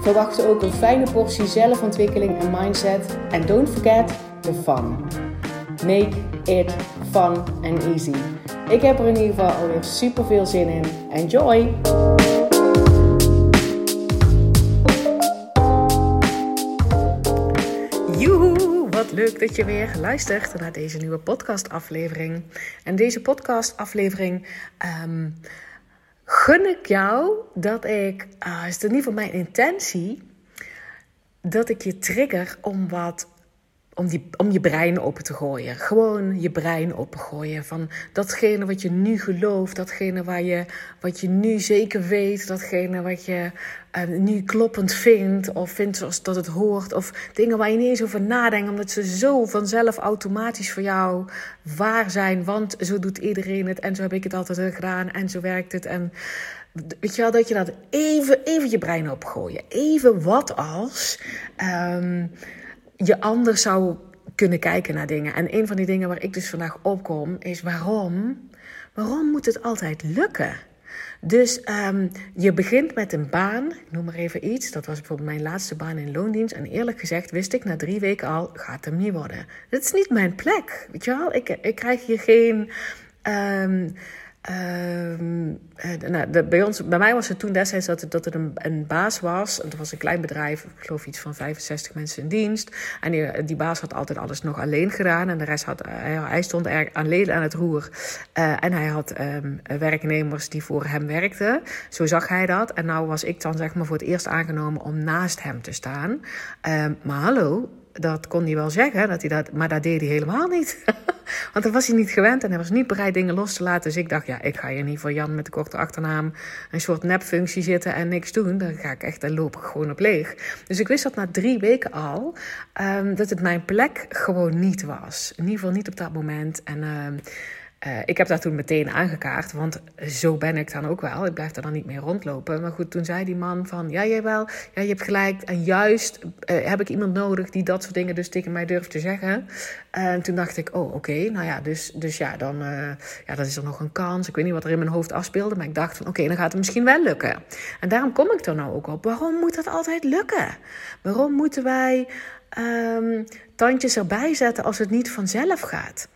Verwacht ook een fijne portie zelfontwikkeling en mindset. En don't forget the fun. Make it fun and easy. Ik heb er in ieder geval alweer super veel zin in. Enjoy! Joehoe, wat leuk dat je weer luistert naar deze nieuwe podcastaflevering. En deze podcastaflevering um, gun ik jou dat ik, uh, is het in ieder geval mijn intentie, dat ik je trigger om wat om, die, om je brein open te gooien. Gewoon je brein opengooien. Van datgene wat je nu gelooft, datgene waar je, wat je nu zeker weet, datgene wat je uh, nu kloppend vindt, of vindt zoals dat het hoort, of dingen waar je niet eens over nadenkt, omdat ze zo vanzelf automatisch voor jou waar zijn. Want zo doet iedereen het en zo heb ik het altijd gedaan en zo werkt het. En weet je wel, dat je dat even, even je brein opgooien. Even wat als. Um, je anders zou kunnen kijken naar dingen. En een van die dingen waar ik dus vandaag opkom is waarom? Waarom moet het altijd lukken? Dus um, je begint met een baan, ik noem maar even iets. Dat was bijvoorbeeld mijn laatste baan in loondienst. En eerlijk gezegd wist ik na drie weken al, gaat hem niet worden. Dit is niet mijn plek, weet je wel? Ik, ik krijg hier geen... Um, Uh, nou, de, bij, ons, bij mij was het toen destijds dat dat het een, een baas was. Het was een klein bedrijf, ik geloof iets van 65 mensen in dienst. En die, baas had altijd alles nog alleen gedaan. En de rest had, hij, hij stond er alleen aan het roer. Uh, en hij had um, werknemers die voor hem werkten. Zo zag hij dat. En nou was ik dan zeg maar voor het eerst aangenomen om naast hem te staan. Uh, maar hallo, dat kon hij wel zeggen, dat hij dat, maar dat deed hij helemaal niet. Want dan was hij niet gewend en hij was niet bereid dingen los te laten. Dus ik dacht, ja, ik ga hier niet voor Jan met de korte achternaam een soort nepfunctie zitten en niks doen. Dan ga ik echt, dan loop ik gewoon op leeg. Dus ik wist dat na drie weken al, um, dat het mijn plek gewoon niet was. In ieder geval niet op dat moment. En... Um, uh, ik heb dat toen meteen aangekaart, want zo ben ik dan ook wel. Ik blijf er dan niet meer rondlopen. Maar goed, toen zei die man van, ja, jij wel, ja, je hebt gelijk. En juist uh, heb ik iemand nodig die dat soort dingen dus tegen mij durft te zeggen. En toen dacht ik, oh, oké, nou ja, dus, dus ja, dan uh, ja, dat is er nog een kans. Ik weet niet wat er in mijn hoofd afspeelde, maar ik dacht van, oké, dan gaat het misschien wel lukken. En daarom kom ik er nou ook op. Waarom moet dat altijd lukken? Waarom moeten wij um, tandjes erbij zetten als het niet vanzelf gaat?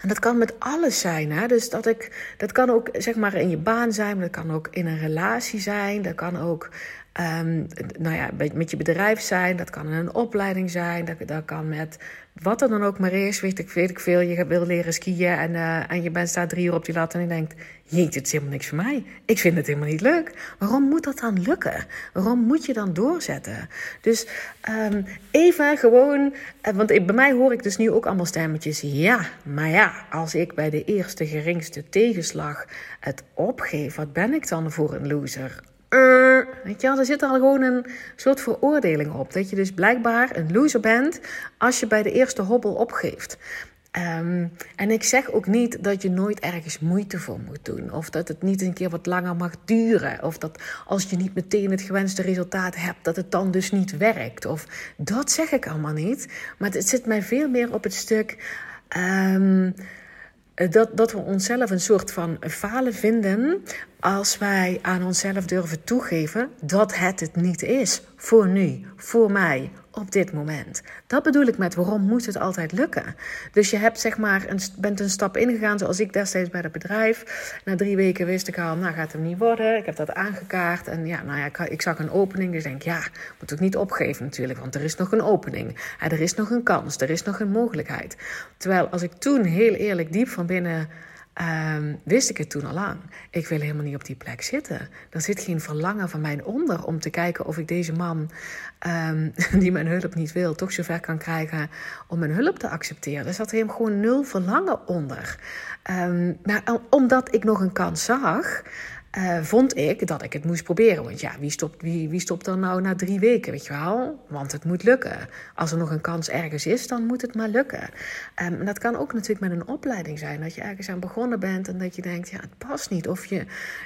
En dat kan met alles zijn. Hè? Dus dat, ik, dat kan ook zeg maar in je baan zijn, dat kan ook in een relatie zijn. Dat kan ook um, nou ja, met je bedrijf zijn. Dat kan in een opleiding zijn. Dat kan met wat er dan ook maar is. Weet ik, weet ik veel. Je wil leren skiën en, uh, en je bent staat drie uur op die lat en je denkt... Jeetje, het is helemaal niks voor mij. Ik vind het helemaal niet leuk. Waarom moet dat dan lukken? Waarom moet je dan doorzetten? Dus um, even gewoon... Uh, want bij mij hoor ik dus nu ook allemaal stemmetjes. Ja, maar ja, als ik bij de eerste geringste tegenslag het opgeef... wat ben ik dan voor een loser? Uh, weet je wel, er zit al gewoon een soort veroordeling op. Dat je dus blijkbaar een loser bent als je bij de eerste hobbel opgeeft. Um, en ik zeg ook niet dat je nooit ergens moeite voor moet doen. Of dat het niet een keer wat langer mag duren. Of dat als je niet meteen het gewenste resultaat hebt, dat het dan dus niet werkt. Of dat zeg ik allemaal niet. Maar het zit mij veel meer op het stuk. Um, dat, dat we onszelf een soort van falen vinden als wij aan onszelf durven toegeven dat het het niet is. Voor nu, voor mij, op dit moment. Dat bedoel ik met waarom moet het altijd lukken. Dus je hebt zeg maar een, bent een stap ingegaan zoals ik destijds bij het bedrijf. Na drie weken wist ik al, nou gaat het niet worden. Ik heb dat aangekaart en ja, nou ja, ik, ik zag een opening. Dus ik denk, ja, moet ook niet opgeven natuurlijk, want er is nog een opening. Er is nog een kans, er is nog een mogelijkheid. Terwijl als ik toen heel eerlijk diep van binnen Um, wist ik het toen al lang. Ik wil helemaal niet op die plek zitten. Er zit geen verlangen van mij onder om te kijken of ik deze man, um, die mijn hulp niet wil, toch zover kan krijgen om mijn hulp te accepteren. Er zat hem gewoon nul verlangen onder. Um, maar omdat ik nog een kans zag, uh, vond ik dat ik het moest proberen. Want ja, wie stopt, wie, wie stopt dan nou na drie weken, weet je wel? Want het moet lukken. Als er nog een kans ergens is, dan moet het maar lukken. Um, en dat kan ook natuurlijk met een opleiding zijn. Dat je ergens aan begonnen bent en dat je denkt, ja, het past niet. Of je,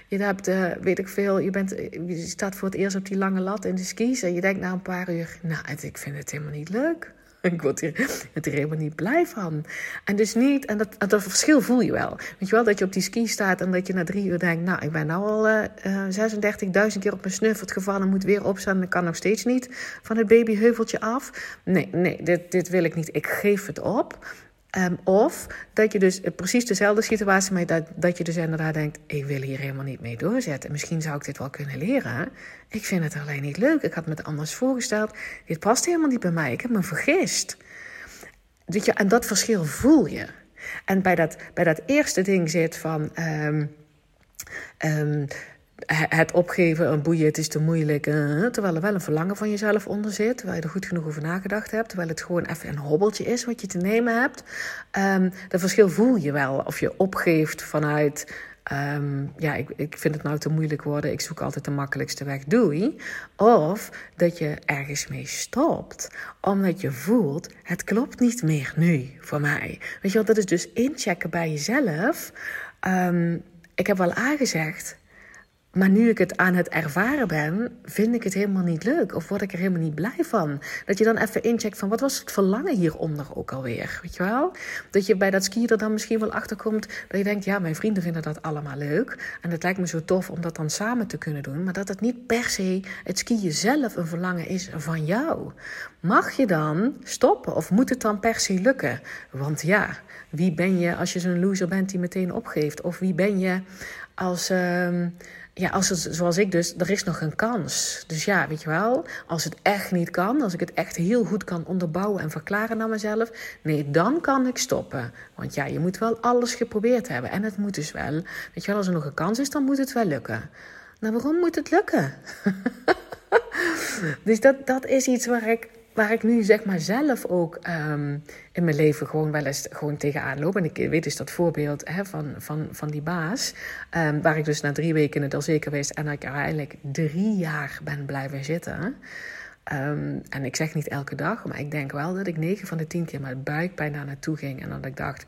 je hebt, uh, weet ik veel, je, bent, je staat voor het eerst op die lange lat in de skis... en je denkt na een paar uur, nou, ik vind het helemaal niet leuk. Ik word hier, er helemaal niet blij van. En dus niet, en dat, dat verschil voel je wel. Weet je wel, dat je op die ski staat en dat je na drie uur denkt... nou, ik ben nou al uh, uh, 36.000 keer op mijn snuffert gevallen... moet weer opstaan en ik kan nog steeds niet van het babyheuveltje af. Nee, nee, dit, dit wil ik niet. Ik geef het op. Ehm, of dat je dus precies dezelfde situatie, maar dat, dat je dus inderdaad denkt: ik wil hier helemaal niet mee doorzetten. Misschien zou ik dit wel kunnen leren. Ik vind het alleen niet leuk. Ik had me het anders voorgesteld. Dit past helemaal niet bij mij. Ik heb me vergist. Je, en dat verschil voel je. En bij dat, bij dat eerste ding zit van. Um, um, het opgeven, een boeien, het is te moeilijk. Uh, terwijl er wel een verlangen van jezelf onder zit. Terwijl je er goed genoeg over nagedacht hebt. Terwijl het gewoon even een hobbeltje is wat je te nemen hebt. Um, dat verschil voel je wel. Of je opgeeft vanuit. Um, ja, ik, ik vind het nou te moeilijk worden. Ik zoek altijd de makkelijkste weg. Doei. Of dat je ergens mee stopt. Omdat je voelt, het klopt niet meer nu voor mij. Weet je wat, dat is dus inchecken bij jezelf. Um, ik heb wel aangezegd maar nu ik het aan het ervaren ben, vind ik het helemaal niet leuk. Of word ik er helemaal niet blij van. Dat je dan even incheckt van wat was het verlangen hieronder ook alweer. Weet je wel? Dat je bij dat skiën er dan misschien wel achter komt. Dat je denkt, ja, mijn vrienden vinden dat allemaal leuk. En het lijkt me zo tof om dat dan samen te kunnen doen. Maar dat het niet per se het skiën zelf een verlangen is van jou. Mag je dan stoppen of moet het dan per se lukken? Want ja, wie ben je als je zo'n loser bent die meteen opgeeft? Of wie ben je als. Uh, ja, als het, zoals ik dus, er is nog een kans. Dus ja, weet je wel, als het echt niet kan, als ik het echt heel goed kan onderbouwen en verklaren naar mezelf, nee, dan kan ik stoppen. Want ja, je moet wel alles geprobeerd hebben en het moet dus wel. Weet je wel, als er nog een kans is, dan moet het wel lukken. Nou, waarom moet het lukken? dus dat, dat is iets waar ik waar ik nu zeg maar zelf ook um, in mijn leven gewoon wel eens gewoon tegenaan loop. En ik weet dus dat voorbeeld hè, van, van, van die baas, um, waar ik dus na drie weken het al zeker wist en ik eigenlijk drie jaar ben blijven zitten. Um, en ik zeg niet elke dag, maar ik denk wel dat ik negen van de tien keer met buikpijn daar naartoe ging. En dat ik dacht,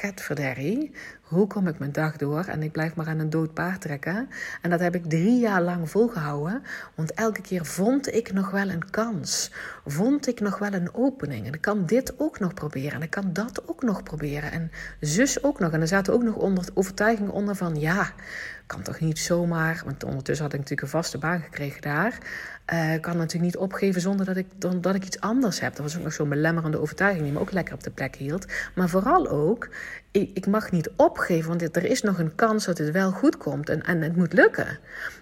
getverderrie, hoe kom ik mijn dag door? En ik blijf maar aan een dood paard trekken. En dat heb ik drie jaar lang volgehouden. Want elke keer vond ik nog wel een kans. Vond ik nog wel een opening. En ik kan dit ook nog proberen. En ik kan dat ook nog proberen. En zus ook nog. En er zaten ook nog onder overtuigingen onder van... ja, kan toch niet zomaar... want ondertussen had ik natuurlijk een vaste baan gekregen daar... Uh, kan natuurlijk niet opgeven zonder dat ik, dan, dat ik iets anders heb. Dat was ook nog zo'n belemmerende overtuiging die me ook lekker op de plek hield. Maar vooral ook, ik, ik mag niet opgeven, want er is nog een kans dat het wel goed komt en, en het moet lukken.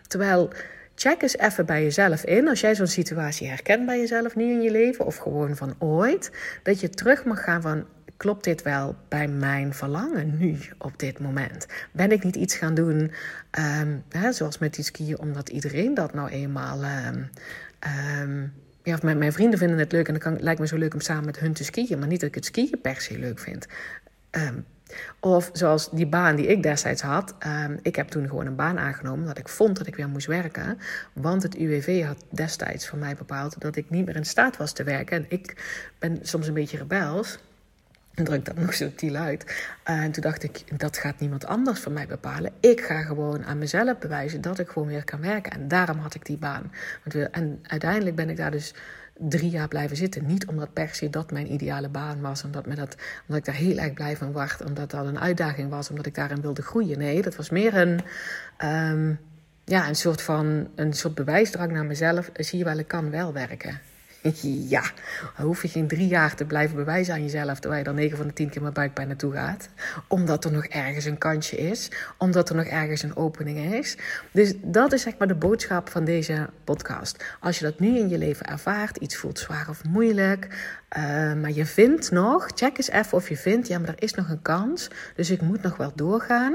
Terwijl, check eens even bij jezelf in, als jij zo'n situatie herkent bij jezelf nu in je leven, of gewoon van ooit, dat je terug mag gaan van, klopt dit wel bij mijn verlangen nu op dit moment? Ben ik niet iets gaan doen, um, hè, zoals met die skiën, omdat iedereen dat nou eenmaal. Um, um, ja, mijn, mijn, vrienden vinden het leuk en dan lijkt me zo leuk om samen met hun te skiën, maar niet dat ik het skiën per se leuk vind. Of zoals die baan die ik destijds had. ik heb toen gewoon een baan aangenomen dat ik vond dat ik weer moest werken. Want het UWV had destijds voor mij bepaald dat ik niet meer in staat was te werken. En ik ben soms een beetje rebels. En druk dat nog subtiel uit. En toen dacht ik, dat gaat niemand anders voor mij bepalen. Ik ga gewoon aan mezelf bewijzen dat ik gewoon weer kan werken. En daarom had ik die baan. En uiteindelijk ben ik daar dus drie jaar blijven zitten. Niet omdat per se dat mijn ideale baan was. Omdat, me dat, omdat ik daar heel erg blij van werd. Omdat dat een uitdaging was. Omdat ik daarin wilde groeien. Nee, dat was meer een... Um, ja, een soort van een soort bewijsdrang naar mezelf. Zie je wel, ik kan wel werken. Ja, dan hoef je geen drie jaar te blijven bewijzen aan jezelf... terwijl je dan negen van de tien keer met buikpijn naartoe gaat. Omdat er nog ergens een kantje is. Omdat er nog ergens een opening is. Dus dat is zeg maar de boodschap van deze podcast. Als je dat nu in je leven ervaart, iets voelt zwaar of moeilijk... Uh, maar je vindt nog, check eens even of je vindt, ja, maar er is nog een kans. Dus ik moet nog wel doorgaan.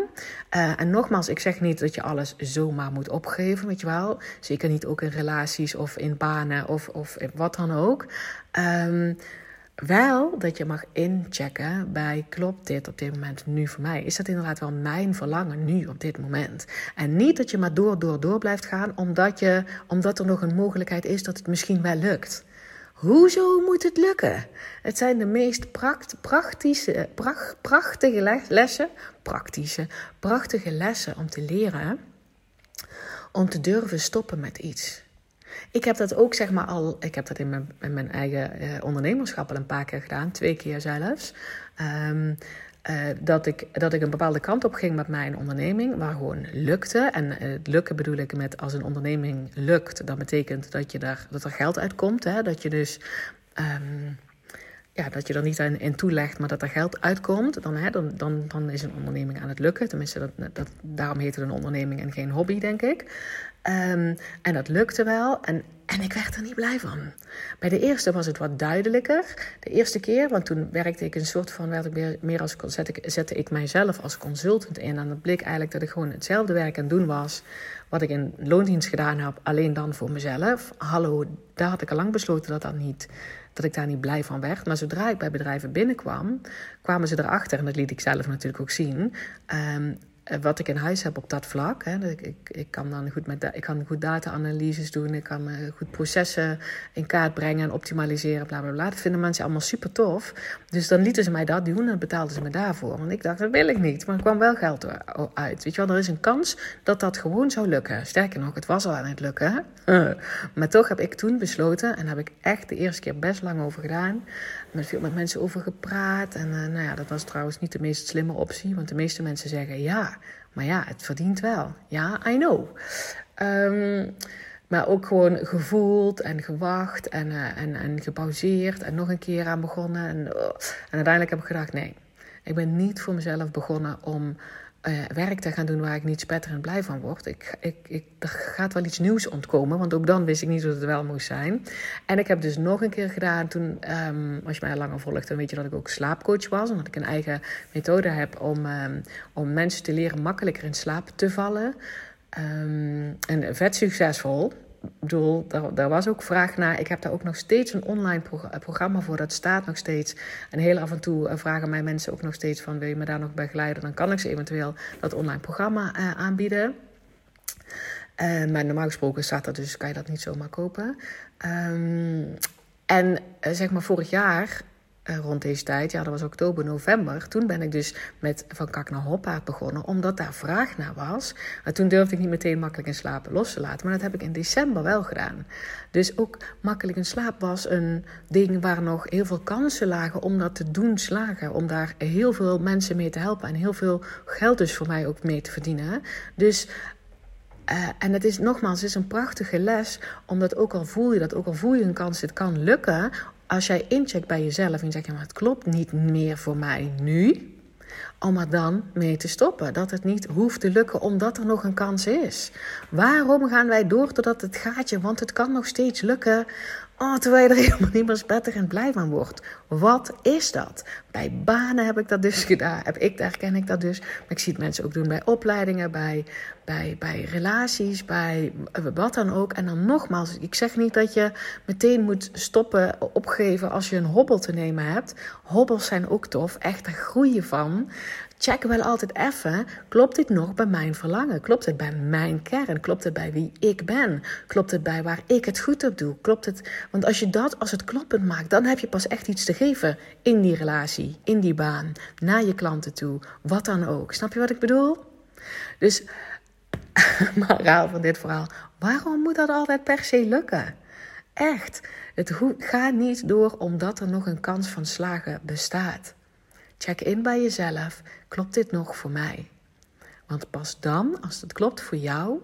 Uh, en nogmaals, ik zeg niet dat je alles zomaar moet opgeven, weet je wel. Zeker niet ook in relaties of in banen of, of wat dan ook. Um, Wel dat je mag inchecken bij klopt dit op dit moment nu voor mij? Is dat inderdaad wel mijn verlangen nu op dit moment? En niet dat je maar door, door, door blijft gaan omdat, je, omdat er nog een mogelijkheid is dat het misschien wel lukt. Hoezo moet het lukken? Het zijn de meest pracht, praktische, pracht, prachtige lessen, praktische, prachtige lessen om te leren, om te durven stoppen met iets. Ik heb dat ook zeg maar al, ik heb dat in mijn, in mijn eigen uh, ondernemerschap al een paar keer gedaan, twee keer zelfs. Um, uh, dat, ik, dat ik een bepaalde kant op ging met mijn onderneming, waar gewoon lukte. En uh, het lukken bedoel ik met als een onderneming lukt, dat betekent dat, je daar, dat er geld uitkomt. Hè? Dat je dus. Um, ja, dat je er niet in, in toelegt, maar dat er geld uitkomt, dan, hè, dan, dan, dan is een onderneming aan het lukken. Tenminste, dat, dat, daarom heet het een onderneming en geen hobby, denk ik. Um, en dat lukte wel. En, en ik werd er niet blij van. Bij de eerste was het wat duidelijker. De eerste keer, want toen werkte ik een soort van, werd ik meer, meer als, zette, ik, zette ik mijzelf als consultant in. En het bleek eigenlijk dat ik gewoon hetzelfde werk aan het doen was. Wat ik in loondienst gedaan heb, alleen dan voor mezelf. Hallo, daar had ik al lang besloten dat dat niet dat ik daar niet blij van werd. Maar zodra ik bij bedrijven binnenkwam, kwamen ze erachter, en dat liet ik zelf natuurlijk ook zien. Um, eh, wat ik in huis heb op dat vlak. Hè. Ik, ik, ik, kan dan goed met ik kan goed data-analyses doen. Ik kan uh, goed processen in kaart brengen en optimaliseren. Bla, bla, bla. Dat vinden mensen allemaal super tof. Dus dan lieten ze mij dat doen en betaalden ze me daarvoor. Want ik dacht, dat wil ik niet. Maar er kwam wel geld uit. Weet je wel, er is een kans dat dat gewoon zou lukken. Sterker nog, het was al aan het lukken. maar toch heb ik toen besloten, en heb ik echt de eerste keer best lang over gedaan met veel met mensen over gepraat. En uh, nou ja, dat was trouwens niet de meest slimme optie. Want de meeste mensen zeggen ja, maar ja, het verdient wel. Ja, I know. Um, maar ook gewoon gevoeld en gewacht en, uh, en, en gepauzeerd en nog een keer aan begonnen. En, uh, en uiteindelijk heb ik gedacht, nee, ik ben niet voor mezelf begonnen om uh, werk te gaan doen waar ik niet spetterend blij van word. Ik, ik, ik, er gaat wel iets nieuws ontkomen, want ook dan wist ik niet dat het wel moest zijn. En ik heb dus nog een keer gedaan toen, um, als je mij langer volgt, dan weet je dat ik ook slaapcoach was. En dat ik een eigen methode heb om, um, om mensen te leren makkelijker in slaap te vallen. Um, en vet succesvol bedoel, daar, was ook vraag naar. Ik heb daar ook nog steeds een online programma voor. Dat staat nog steeds. En heel af en toe eh, vragen mij mensen ook nog steeds van... wil je me daar nog begeleiden? Dan kan ik ze eventueel dat online programma uh, aanbieden. Uh, maar normaal gesproken staat dat dus, kan je dat niet zomaar kopen. Um, en zeg maar vorig jaar uh, rond deze tijd, ja, dat was oktober, november. Toen ben ik dus met Van Kak naar Hoppaard begonnen, omdat daar vraag naar was. Maar toen durfde ik niet meteen makkelijk in slapen los te laten. Maar dat heb ik in december wel gedaan. Dus ook makkelijk in slaap was een ding waar nog heel veel kansen lagen om dat te doen slagen. Om daar heel veel mensen mee te helpen en heel veel geld dus voor mij ook mee te verdienen. Dus uh, en het is nogmaals, het is een prachtige les, omdat ook al voel je dat, ook al voel je een kans, het kan lukken, als jij incheckt bij jezelf en zegt, ja, maar het klopt niet meer voor mij nu, om er dan mee te stoppen. Dat het niet hoeft te lukken omdat er nog een kans is. Waarom gaan wij door totdat het gaatje, want het kan nog steeds lukken Oh, terwijl je er helemaal niet meer spettig en blij van wordt. Wat is dat? Bij banen heb ik dat dus gedaan. Heb ik, daar ken ik dat dus. Maar ik zie het mensen ook doen bij opleidingen, bij, bij, bij relaties, bij wat dan ook. En dan nogmaals, ik zeg niet dat je meteen moet stoppen, opgeven als je een hobbel te nemen hebt. Hobbels zijn ook tof, echt daar groei je van check wel altijd even, klopt dit nog bij mijn verlangen? Klopt het bij mijn kern? Klopt het bij wie ik ben? Klopt het bij waar ik het goed op doe? Klopt het? Want als je dat als het kloppend maakt, dan heb je pas echt iets te geven in die relatie, in die baan, naar je klanten toe, wat dan ook. Snap je wat ik bedoel? Dus, maar van dit verhaal, waarom moet dat altijd per se lukken? Echt, het gaat niet door omdat er nog een kans van slagen bestaat. Check in bij jezelf. Klopt dit nog voor mij? Want pas dan, als het klopt voor jou,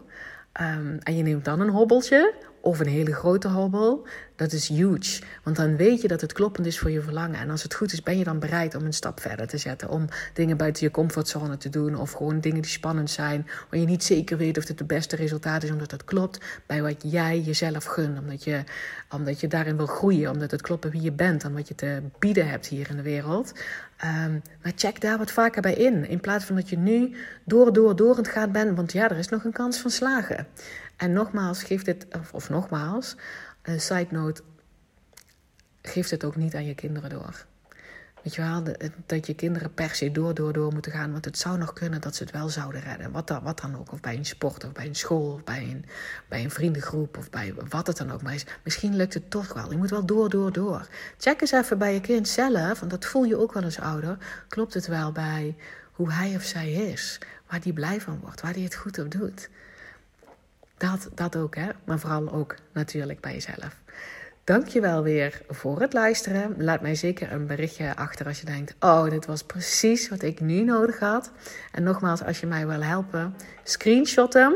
um, en je neemt dan een hobbeltje of een hele grote hobbel, dat is huge. Want dan weet je dat het kloppend is voor je verlangen. En als het goed is, ben je dan bereid om een stap verder te zetten. Om dingen buiten je comfortzone te doen. Of gewoon dingen die spannend zijn. Waar je niet zeker weet of het het beste resultaat is. Omdat het klopt bij wat jij jezelf gunt. Omdat je, omdat je daarin wil groeien. Omdat het klopt bij wie je bent. En wat je te bieden hebt hier in de wereld. Um, maar check daar wat vaker bij in. In plaats van dat je nu door, door, door aan het bent. Want ja, er is nog een kans van slagen. En nogmaals, geef dit, of, of nogmaals, een side note. geef het ook niet aan je kinderen door. Weet je wel, dat je kinderen per se door, door, door moeten gaan. Want het zou nog kunnen dat ze het wel zouden redden. Wat dan, wat dan ook. Of bij een sport, of bij een school, of bij een, bij een vriendengroep, of bij wat het dan ook maar is. Misschien lukt het toch wel. Je moet wel door, door, door. Check eens even bij je kind zelf, want dat voel je ook wel als ouder. Klopt het wel bij hoe hij of zij is? Waar die blij van wordt, waar die het goed op doet. Dat, dat ook, hè. Maar vooral ook natuurlijk bij jezelf. Dankjewel weer voor het luisteren. Laat mij zeker een berichtje achter als je denkt: Oh, dit was precies wat ik nu nodig had. En nogmaals, als je mij wil helpen, screenshot hem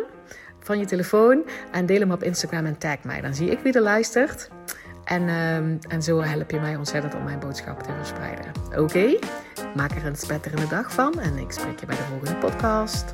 van je telefoon en deel hem op Instagram en tag mij. Dan zie ik wie er luistert. En, ehm, en zo help je mij ontzettend om mijn boodschap te verspreiden. Oké, maak er een spetterende dag van en ik spreek je bij de volgende podcast.